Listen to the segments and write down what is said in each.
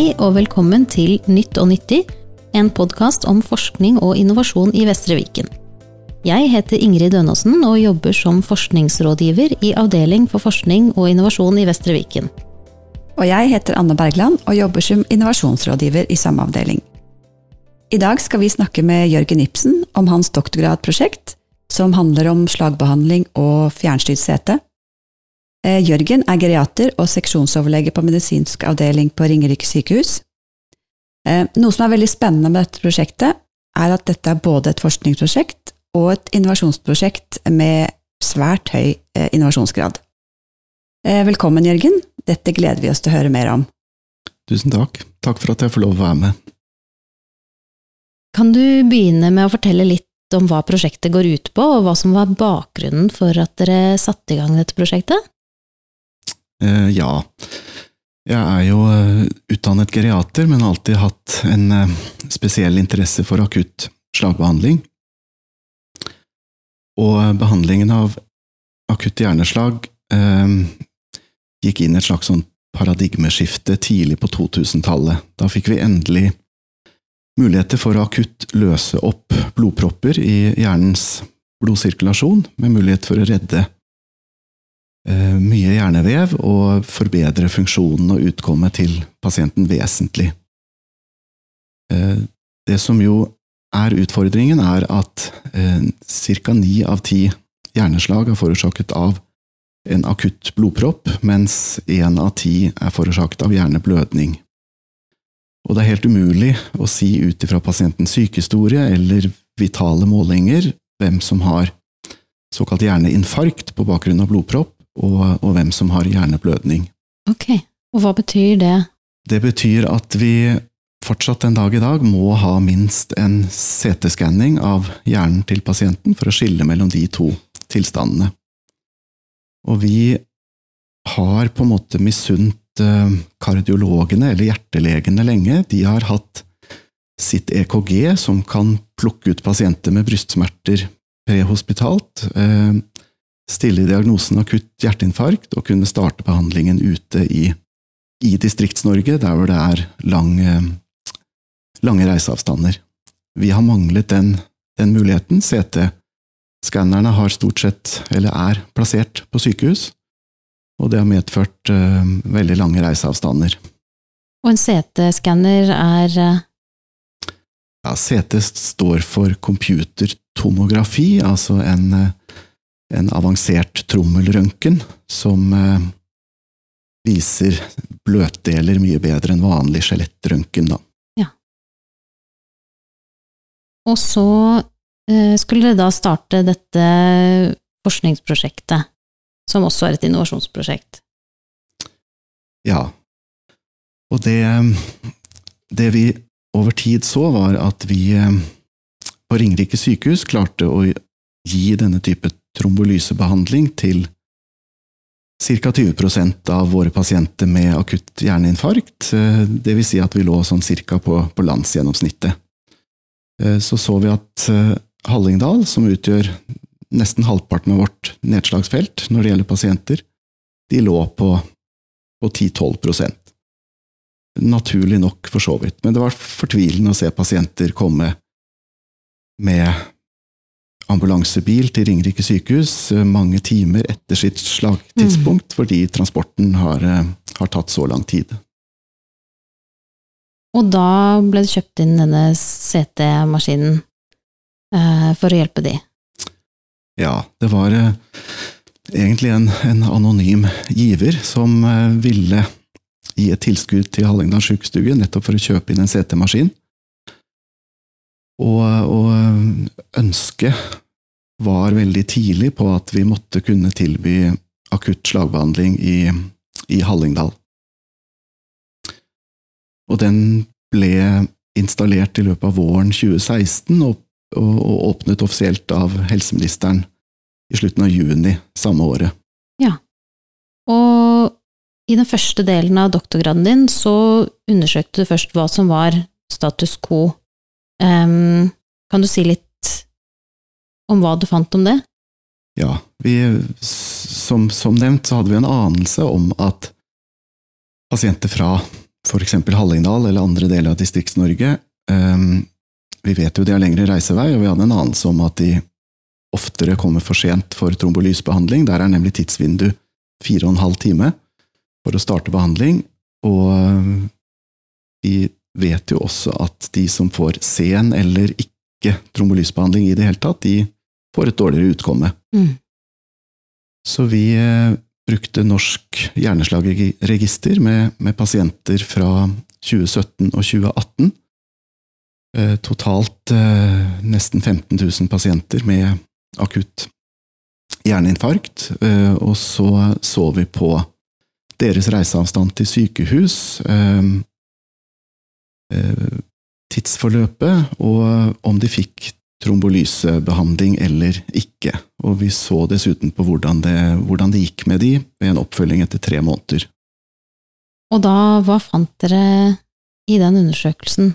Hei og velkommen til Nytt og nyttig, en podkast om forskning og innovasjon i Vestre Viken. Jeg heter Ingrid Dønåsen og jobber som forskningsrådgiver i Avdeling for forskning og innovasjon i Vestre Viken. Og jeg heter Anne Bergland og jobber som innovasjonsrådgiver i samme avdeling. I dag skal vi snakke med Jørgen Ibsen om hans doktorgradprosjekt, som handler om slagbehandling og fjernstyrt sete. Eh, Jørgen er geriater og seksjonsoverlege på medisinsk avdeling på Ringerike sykehus. Eh, Noe som er veldig spennende med dette prosjektet, er at dette er både et forskningsprosjekt og et innovasjonsprosjekt med svært høy eh, innovasjonsgrad. Velkommen, Jørgen. Dette gleder vi oss til å høre mer om. Tusen takk. Takk for at jeg får lov å være med. Kan du begynne med å fortelle litt om hva prosjektet går ut på, og hva som var bakgrunnen for at dere satte i gang dette prosjektet? Eh, ja. Jeg er jo eh, utdannet geriater, men har alltid hatt en eh, spesiell interesse for akutt slagbehandling. Og behandlingen av akutt hjerneslag eh, gikk inn i et slags sånn paradigmeskifte tidlig på 2000-tallet. Da fikk vi endelig muligheter for å akutt løse opp blodpropper i hjernens blodsirkulasjon, med mulighet for å redde mye hjernevev og forbedre funksjonen og utkommet til pasienten vesentlig. Eh, det som jo er utfordringen, er at eh, ca. ni av ti hjerneslag er forårsaket av en akutt blodpropp, mens én av ti er forårsaket av hjerneblødning. Og det er helt umulig å si ut ifra pasientens sykehistorie eller vitale målinger hvem som har såkalt hjerneinfarkt på bakgrunn av blodpropp, og, og hvem som har hjerneblødning. Ok, og hva betyr det? Det betyr at vi fortsatt en dag i dag må ha minst en CT-skanning av hjernen til pasienten for å skille mellom de to tilstandene. Og vi har på en måte misunt kardiologene, eller hjertelegene, lenge. De har hatt sitt EKG, som kan plukke ut pasienter med brystsmerter prehospitalt, eh, stille diagnosen akutt hjerteinfarkt og kunne starte behandlingen ute i, i Distrikts-Norge, der hvor det er lang, lange reiseavstander. Vi har manglet den, den muligheten. CT-skannerne har stort sett, eller er, plassert på sykehus og det har medført uh, veldig lange reiseavstander. Og en CT-skanner er uh... Ja, CT står for computertomografi, altså en, en avansert trommelrøntgen som viser bløtdeler mye bedre enn vanlig skjelettrøntgen, da. Ja. Og så skulle dere da starte dette forskningsprosjektet som også er et innovasjonsprosjekt. Ja, og det, det vi over tid så, var at vi eh, på Ringerike sykehus klarte å gi denne type trombolysebehandling til ca. 20% av våre pasienter med akutt hjerneinfarkt, Dvs. det vil si at vi lå sånn ca. på, på landsgjennomsnittet. Eh, så så vi at Hallingdal, som utgjør nesten halvparten av vårt nedslagsfelt når det gjelder pasienter, de lå på, på 10-12 Naturlig nok, for så vidt, men det var fortvilende å se pasienter komme med ambulansebil til Ringerike sykehus eh, mange timer etter sitt slagtidspunkt, mm. fordi transporten har, eh, har, tatt så lang tid. Og da ble det kjøpt inn denne CT-maskinen eh, for å hjelpe de? Ja, det var eh, egentlig en, en, anonym giver som eh, ville gi et tilskudd til Hallingdal sjukestue, nettopp for å kjøpe inn en CT-maskin. Og, og ønsket var veldig tidlig på at vi måtte kunne tilby akutt slagbehandling i, i Hallingdal. Og den ble installert i løpet av våren 2016, og og, og åpnet offisielt av helseministeren i slutten av juni samme året. Ja, og i den første delen av doktorgraden din så undersøkte du først hva som var status quo. Um, kan du si litt om hva du fant om det? Ja, vi, som, som nevnt så hadde vi en anelse om at pasienter fra f.eks. Hallingdal eller andre deler av Distrikts-Norge. Um, vi vet jo de har lengre reisevei, og vi hadde en anelse om at de oftere kommer for sent for trombolysbehandling. Der er nemlig tidsvindu fire og en halv time for å starte behandling. Og vi vet jo også at de som får sen eller ikke trombolysbehandling i det hele tatt, de får et dårligere utkomme. Mm. Så vi eh, brukte Norsk hjerneslagregister med, med pasienter fra 2017 og 2018 Eh, totalt eh, nesten 15 000 pasienter med akutt hjerneinfarkt, eh, og så så vi på deres reiseavstand til sykehus, tidsforløpet, og om de fikk trombolysebehandling eller ikke. Og vi så dessuten på hvordan det, hvordan det gikk med de ved en oppfølging etter tre måneder. Og da, hva fant dere i den undersøkelsen?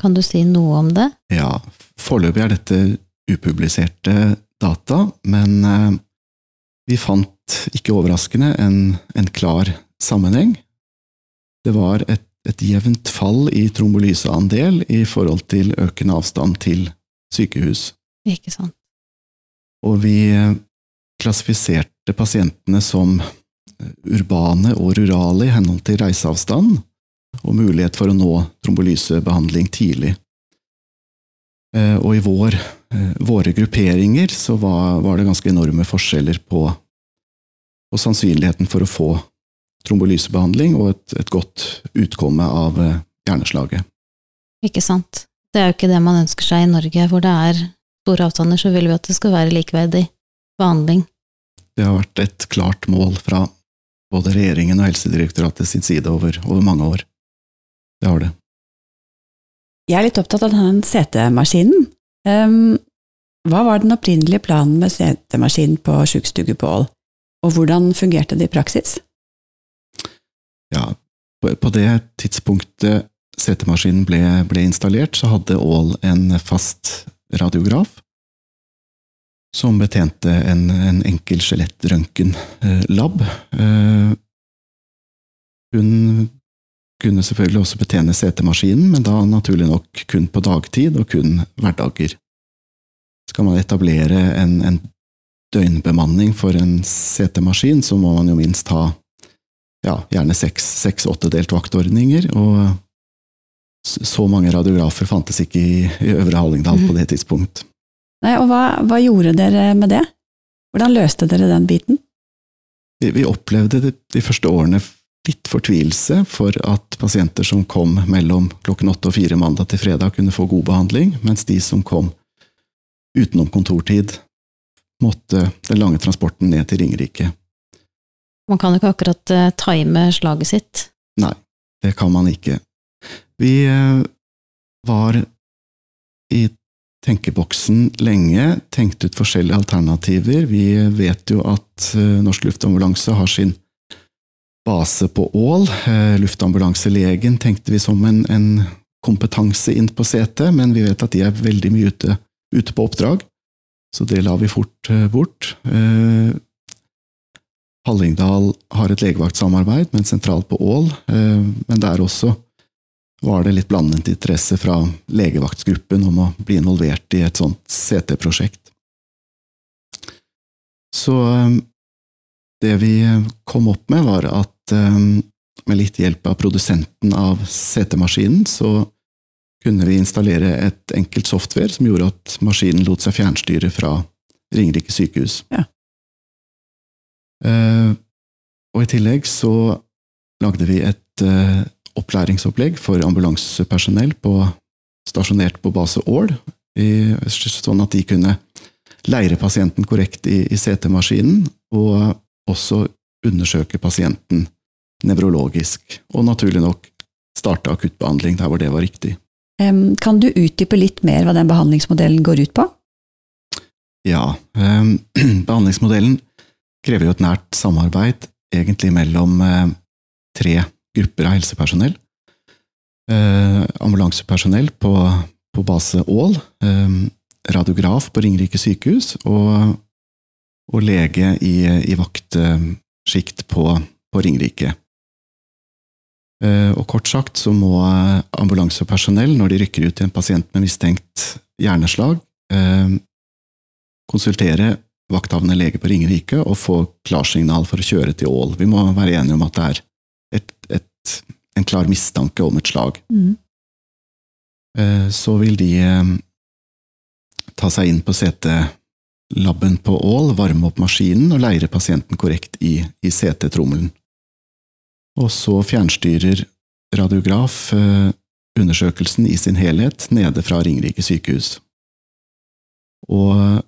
Kan du si noe om det? Ja, foreløpig er dette upubliserte data, men eh, vi fant, ikke overraskende, en, en klar sammenheng. Det var et, et jevnt fall i trombolyseandel i forhold til økende avstand til sykehus. Ikke sant. Og vi eh, klassifiserte pasientene som eh, urbane og rurale i henhold til reiseavstand, og mulighet for å nå trombolysebehandling tidlig. Eh, og i vår, våre grupperinger så var, var, det ganske enorme forskjeller på, på, sannsynligheten for å få trombolysebehandling og et, et godt utkomme av eh, hjerneslaget. Ikke sant. Det er jo ikke det man ønsker seg i Norge, hvor det er store avstander, så vil vi at det skal være likeverdig behandling. Det har vært et klart mål fra både regjeringen og Helsedirektoratet sin side over, over mange år. Det har det. Jeg er litt opptatt av den CT-maskinen. Um, hva var den opprinnelige planen med CT-maskinen på sjukestue på Ål, og hvordan fungerte det i praksis? Ja, på det tidspunktet CT-maskinen ble, ble, installert, så hadde Aall en fast radiograf som betjente en, en enkel skjelettrøntgenlab. Uh, hun kunne selvfølgelig også betjene CT-maskinen, men da naturlig nok kun på dagtid og kun hverdager. Skal man etablere en, en døgnbemanning for en CT-maskin, så må man jo minst ha ja, gjerne seks-åttedelt vaktordninger, og så mange radiografer fantes ikke i, i Øvre Hallingdal mm. på det tidspunkt. Nei, og hva, hva, gjorde dere med det? Hvordan løste dere den biten? Vi, vi opplevde det de første årene litt fortvilelse for at pasienter som kom mellom klokken åtte og fire mandag til fredag, kunne få god behandling, mens de som kom utenom kontortid, måtte den lange transporten ned til Ringerike. Man kan jo ikke akkurat uh, time slaget sitt? Nei, det kan man ikke. Vi uh, var i tenkeboksen lenge, tenkte ut forskjellige alternativer. Vi vet jo at uh, Norsk Luftambulanse har sin base på Ål. Eh, luftambulanselegen tenkte vi som en, en kompetanse inn på setet, men vi vet at de er veldig mye ute, ute på oppdrag, så det la vi fort eh, bort. Eh, Hallingdal har et legevaktsamarbeid med en sentral på Ål, men der også var det litt blandet interesse fra legevaktsgruppen om å bli involvert i et sånt CT-prosjekt. Så det vi kom opp med, var at eh, med litt hjelp av produsenten av CT-maskinen, så kunne vi installere et enkelt software som gjorde at maskinen lot seg fjernstyre fra Ringerike sykehus. Ja. Uh, og i tillegg så lagde vi et uh, opplæringsopplegg for ambulansepersonell på, stasjonert på base Ål, sånn at de kunne leire pasienten korrekt i, i CT-maskinen, og også undersøke pasienten nevrologisk, og naturlig nok starte akuttbehandling der hvor det var riktig. Kan du utdype litt mer hva den behandlingsmodellen går ut på? Ja, behandlingsmodellen krever jo et nært samarbeid, egentlig mellom tre grupper av helsepersonell. Eh, ambulansepersonell på, på base Ål, radiograf på Ringerike sykehus og og lege i, i vaktsjikt på, på Ringerike. Eh, Og kort sagt så må eh, ambulansepersonell, når de rykker ut til en pasient med mistenkt hjerneslag, eh, konsultere vakthavende lege på Ringerike og få klarsignal for å kjøre til Ål. Vi må være enige om at det er et, et, en klar mistanke om et slag. Mm. Eh, Så vil de eh, ta seg inn på CT-labben på Ål, varme opp maskinen og leire pasienten korrekt i, i CT-trommelen. Og så fjernstyrer radiograf eh, undersøkelsen i sin helhet nede fra Ringerike sykehus. Og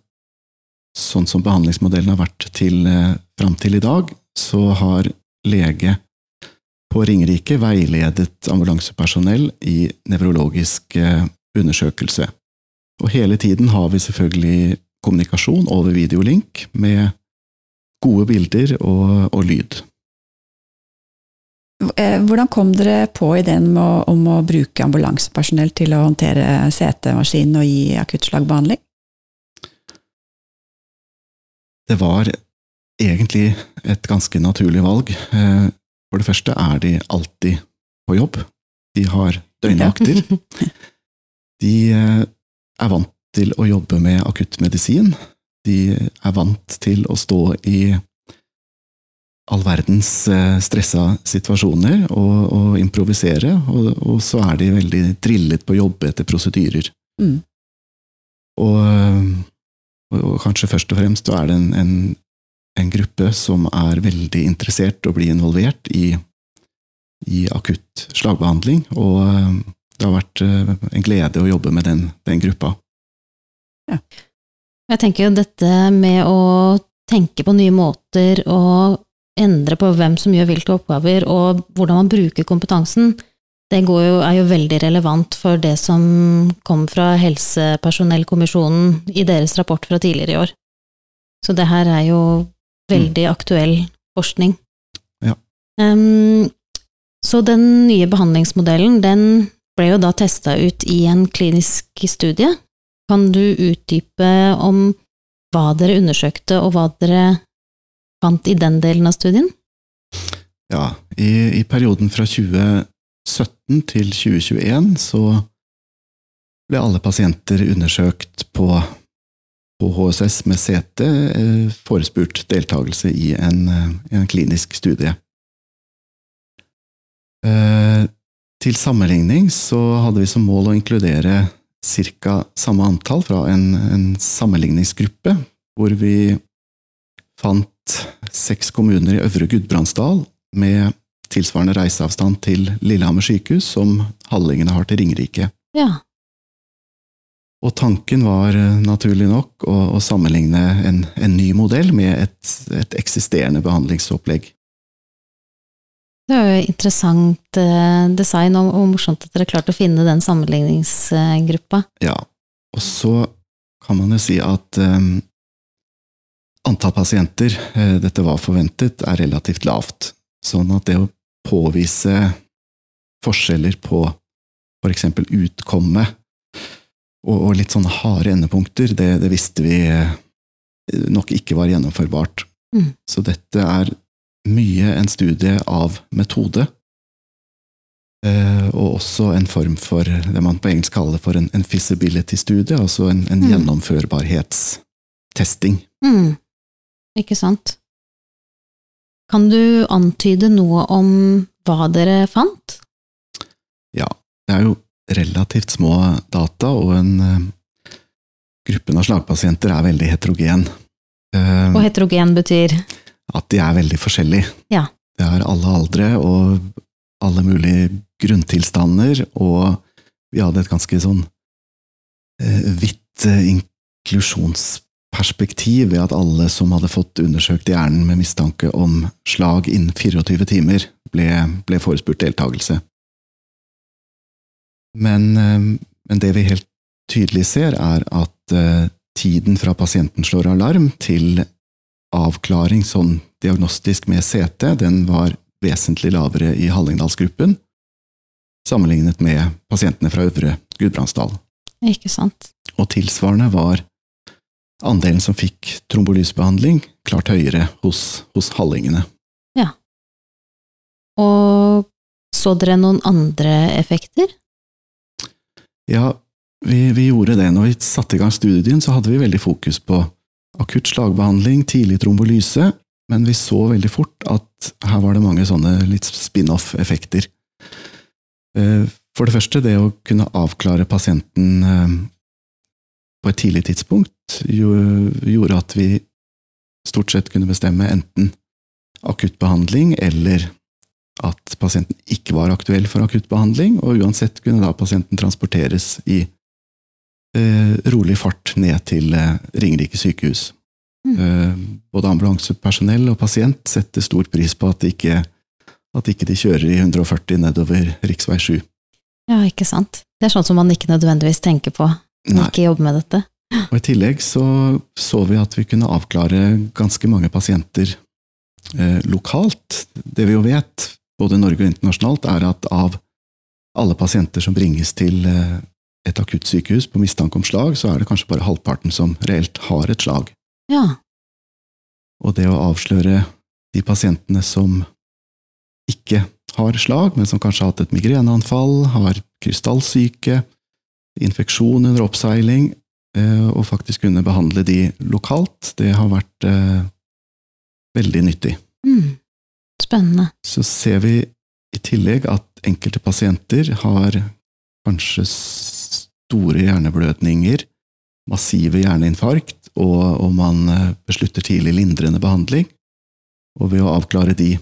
sånn som behandlingsmodellen har vært til, eh, fram til i dag, så har lege på Ringerike veiledet ambulansepersonell i nevrologisk eh, undersøkelse. Og hele tiden har vi selvfølgelig kommunikasjon over videolink med gode bilder og, og lyd. Eh, Hvordan kom dere på ideen om å, om å bruke ambulansepersonell til å håndtere CT-maskinen og gi akuttslagbehandling? Det var egentlig et ganske naturlig valg. Eh, For det første er de alltid på jobb. De har døgnvakter. De eh, er vant til å jobbe med akuttmedisin. De er vant til å stå i all verdens eh, stressa situasjoner og, og improvisere, og, og så er de veldig drillet på å jobbe etter prosedyrer. Mm. Og, og, kanskje først og fremst så er det en, en, en gruppe som er veldig interessert og blir involvert i, i akutt slagbehandling, og eh, det har vært eh, en glede å jobbe med den, den gruppa. Jeg tenker jo dette med å tenke på nye måter og endre på hvem som gjør hvilke oppgaver, og hvordan man bruker kompetansen, det går jo, er jo veldig relevant for det som kom fra Helsepersonellkommisjonen i deres rapport fra tidligere i år. Så det her er jo veldig aktuell forskning. Ja. Um, så den nye behandlingsmodellen, den ble jo da testa ut i en klinisk studie. Kan du utdype om hva dere undersøkte, og hva dere fant i den delen av studien? Ja, i, i perioden fra 2017 til 2021 så ble alle pasienter undersøkt på, på HSS med CT eh, forespurt deltakelse i en, eh, en klinisk studie. Eh, til sammenligning så hadde vi som mål å inkludere ca. samme antall fra en, en sammenligningsgruppe, hvor vi fant seks kommuner i Øvre Gudbrandsdal med tilsvarende reiseavstand til Lillehammer sykehus som Hallingene har til Ringerike. Ja. Og tanken var eh, naturlig nok å, å sammenligne en, en ny modell med et, et eksisterende behandlingsopplegg. Det er jo interessant eh, design, og, og morsomt at dere klarte å finne den sammenligningsgruppa. Ja, og så kan man jo si at um, antall pasienter, dette var forventet, er relativt lavt. Sånn at det å påvise forskjeller på for eksempel utkomme og, og litt sånne harde endepunkter, det, det visste vi eh, nok ikke var gjennomførbart. Mm. Så dette er mye en studie av metode, eh, og også en form for det man på engelsk kaller for en, en feasibility-studie, altså en, en Mm. gjennomførbarhetstesting. Mm. Ikke sant? Kan du antyde noe om hva dere fant? Ja, det er jo relativt små data, og en eh, gruppen av slagpasienter er veldig heterogen. Eh, Og heterogen betyr at de er veldig forskjellige. Ja. Det er alle aldre og alle mulige grunntilstander, og vi hadde et ganske sånn eh, vidt inklusjonsperspektiv ved at alle som hadde fått undersøkt hjernen med mistanke om slag innen 24 timer, ble, ble forespurt deltakelse. Men, eh, men det vi helt tydelig ser, er at eh, tiden fra pasienten slår alarm til avklaring sånn diagnostisk med CT, den var vesentlig lavere i Hallingdalsgruppen, sammenlignet med pasientene fra Øvre Gudbrandsdal. Ikke sant? Og tilsvarende var andelen som fikk trombolysebehandling, klart høyere hos, hos hallingene. Og Så dere noen andre effekter? Ja, vi, vi gjorde det. Når vi satte i gang studien, så hadde vi veldig fokus på akutt slagbehandling, tidlig trombolyse, men vi så veldig fort at her var det mange sånne litt spin-off-effekter. Eh, for det første, det å kunne avklare pasienten eh, på et tidlig tidspunkt gjorde at vi stort sett kunne bestemme enten akuttbehandling eller at pasienten ikke var aktuell for akuttbehandling, og uansett kunne da pasienten transporteres i eh, rolig fart ned til eh, Ringerike sykehus. Mm. Eh, både ambulansepersonell og pasient setter stor pris på at, ikke, at ikke de kjører i 140 nedover rv. 7. Ja, ikke sant. Det er sånn som man ikke nødvendigvis tenker på når man ikke jobber med dette. Og I tillegg så, så vi at vi kunne avklare ganske mange pasienter eh, lokalt. Det vi jo vet, både i Norge og internasjonalt, er at av alle pasienter som bringes til eh, et akuttsykehus på mistanke om slag, så er det kanskje bare halvparten som reelt har et slag. Ja. Og det å avsløre de pasientene som ikke har slag, men som kanskje har hatt et migreneanfall, har krystallsyke, infeksjon under oppseiling, og faktisk kunne behandle de lokalt, det har vært eh, veldig nyttig. Mm. Spennende. Så ser vi i tillegg at enkelte pasienter har kanskje store hjerneblødninger, massive hjerneinfarkt, og, og man eh, beslutter tidlig lindrende behandling. Og ved å avklare de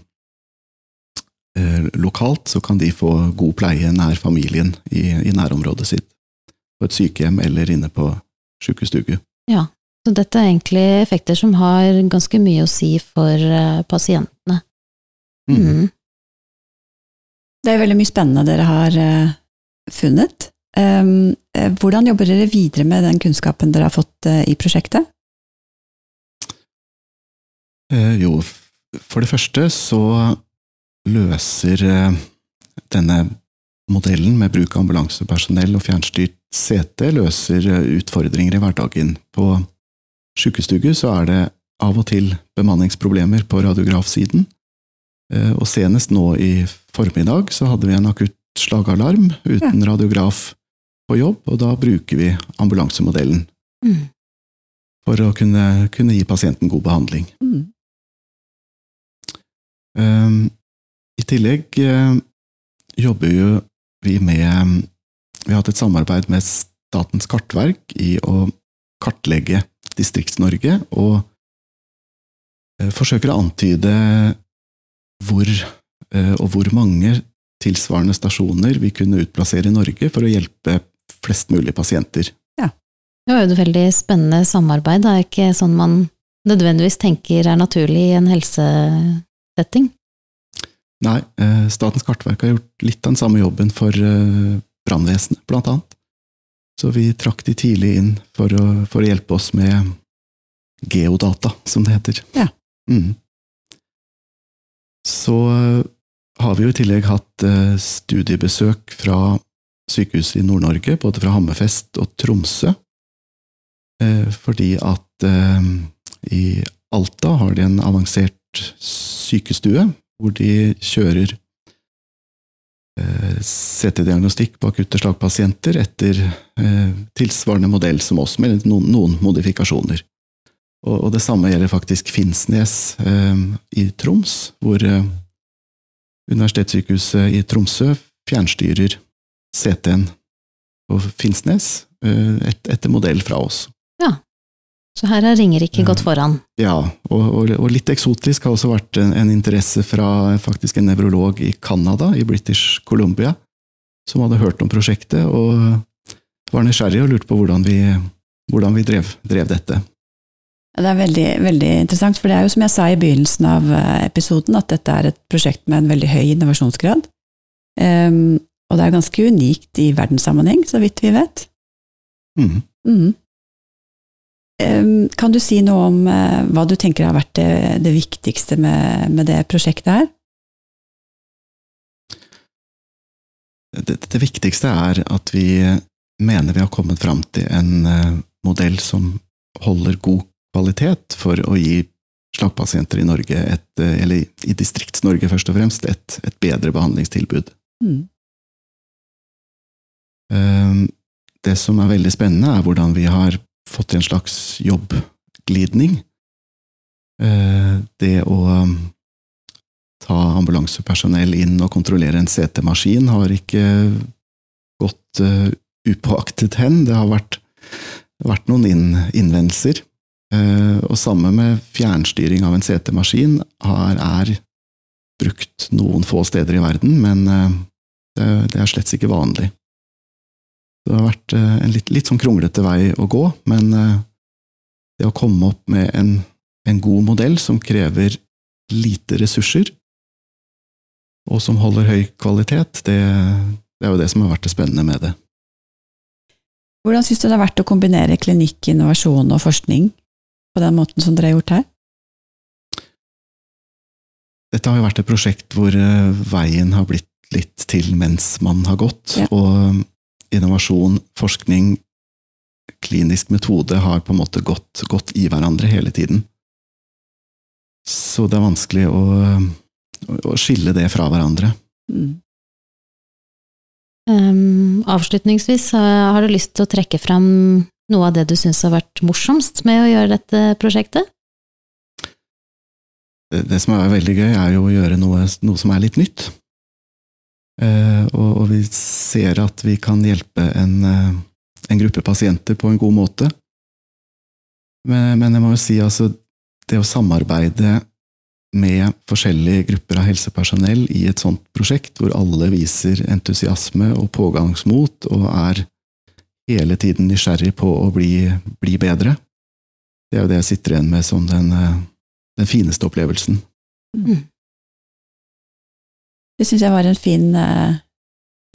eh, lokalt, så kan de få god pleie nær familien i, i nærområdet sitt. På et sykehjem eller inne på sjukestugu. Ja, så dette er egentlig effekter som har ganske mye å si for uh, pasientene. Mm. Mm. Det er veldig mye spennende dere har uh, funnet. Um, hvordan jobber dere videre med den kunnskapen dere har fått i prosjektet? jo, for det første så løser denne modellen med bruk av ambulansepersonell og fjernstyrt CT løser utfordringer i hverdagen. På sjukestugu så er det av og til bemanningsproblemer på radiografsiden, eh, og senest nå i formiddag så hadde vi en akutt slagalarm uten radiograf på jobb, og da bruker vi ambulansemodellen mm. for å kunne, kunne, gi pasienten god behandling. Mm. Um, I tillegg um, jobber jo vi med Vi har hatt et samarbeid med Statens kartverk i å kartlegge Distrikts-Norge, og uh, forsøker å antyde hvor uh, og hvor mange tilsvarende stasjoner vi kunne utplassere i Norge for å hjelpe flest mulig pasienter. Ja. Det var jo et veldig spennende samarbeid. Det er ikke sånn man nødvendigvis tenker er naturlig i en helsesetting. Nei, eh, Statens kartverk har gjort litt av den samme jobben for eh, brannvesenet, blant annet. Så vi trakk de tidlig inn for å, for å hjelpe oss med geodata, som det heter. Ja. Mm. Så eh, har vi jo i tillegg hatt studiebesøk fra sykehuset i Nord-Norge, både fra Hammerfest og Tromsø, fordi at i Alta har de en avansert sykestue hvor de kjører eh, CT-diagnostikk på akutte slagpasienter etter eh, tilsvarende modell som oss, med noen, modifikasjoner. Og, det samme gjelder faktisk Finnsnes eh, i Troms, hvor eh, Universitetssykehuset i Tromsø fjernstyrer CT-en på Finnsnes eh, et, etter modell fra oss. Ja, så her har Ringerike gått foran. Ja, og, og, og, litt eksotisk har også vært en, en interesse fra faktisk en nevrolog i Canada, i British Columbia, som hadde hørt om prosjektet og var nysgjerrig og lurte på hvordan vi, hvordan vi drev, drev, dette. Det er veldig, veldig, interessant, for det er jo som jeg sa i begynnelsen av eh, episoden, at dette er et prosjekt med en veldig høy innovasjonsgrad. Um, og det er ganske unikt i verdenssammenheng, så vidt vi vet. Mm. Mm. Kan du si noe om eh, hva du tenker har vært det, det viktigste med, med, det prosjektet her? Det, det, viktigste er at vi mener vi har kommet fram til en eh, modell som holder god kvalitet for å gi slagpasienter i Norge, et, eh, eller i Distrikts-Norge først og fremst, et, et bedre behandlingstilbud. Mm. Det som er veldig spennende, er hvordan vi har fått en slags jobbglidning. Eh, Det å um, ta ambulansepersonell inn og kontrollere en CT-maskin har ikke gått eh, upåaktet hen. Det har vært, vært noen innvendelser. Eh, Og samme med fjernstyring av en CT-maskin er brukt noen få steder i verden, men det er slett ikke vanlig. Det har vært eh, en litt, litt sånn kronglete vei å gå, men eh, det å komme opp med en, en god modell som krever lite ressurser, og som holder høy kvalitet, det, det er jo det som har vært det spennende med det. Hvordan syns du det har vært å kombinere klinikk, innovasjon og forskning på den måten som dere har gjort her? Dette har jo vært et prosjekt hvor eh, veien har blitt litt til mens man har gått, Ja. og innovasjon, forskning, klinisk metode har på en måte gått, gått i hverandre hele tiden. Så det er vanskelig å, å skille det fra hverandre. Mm. Um, avslutningsvis, har du lyst til å trekke fram noe av det du syns har vært morsomst med å gjøre dette prosjektet? Det, det som er veldig gøy, er jo å gjøre noe, noe som er litt nytt. Eh, og, og vi ser at vi kan hjelpe en, eh, en gruppe pasienter på en god måte. Men, men jeg må jo si, altså, det å samarbeide med forskjellige grupper av helsepersonell i et sånt prosjekt, hvor alle viser entusiasme og pågangsmot og er hele tiden nysgjerrig på å bli, bli bedre, det er jo det jeg sitter igjen med som den, eh, den fineste opplevelsen. Det syns jeg var en fin eh,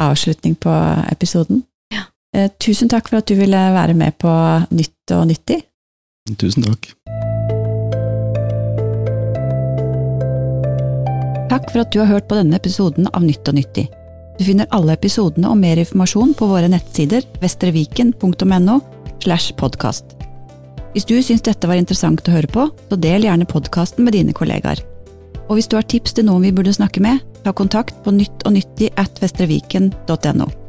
avslutning på episoden. Ja. Eh, tusen takk for at du ville være med på Nytt og nyttig. Tusen takk. Takk for at du har hørt på denne episoden av Nytt og nyttig. Du finner alle episodene og mer informasjon på våre nettsider vestreviken.no slash podkast. Hvis du syns dette var interessant å høre på, så del gjerne podkasten med dine kollegaer. Og hvis du har tips til noen vi burde snakke med, ta kontakt på nyttognyttig at vestreviken.no.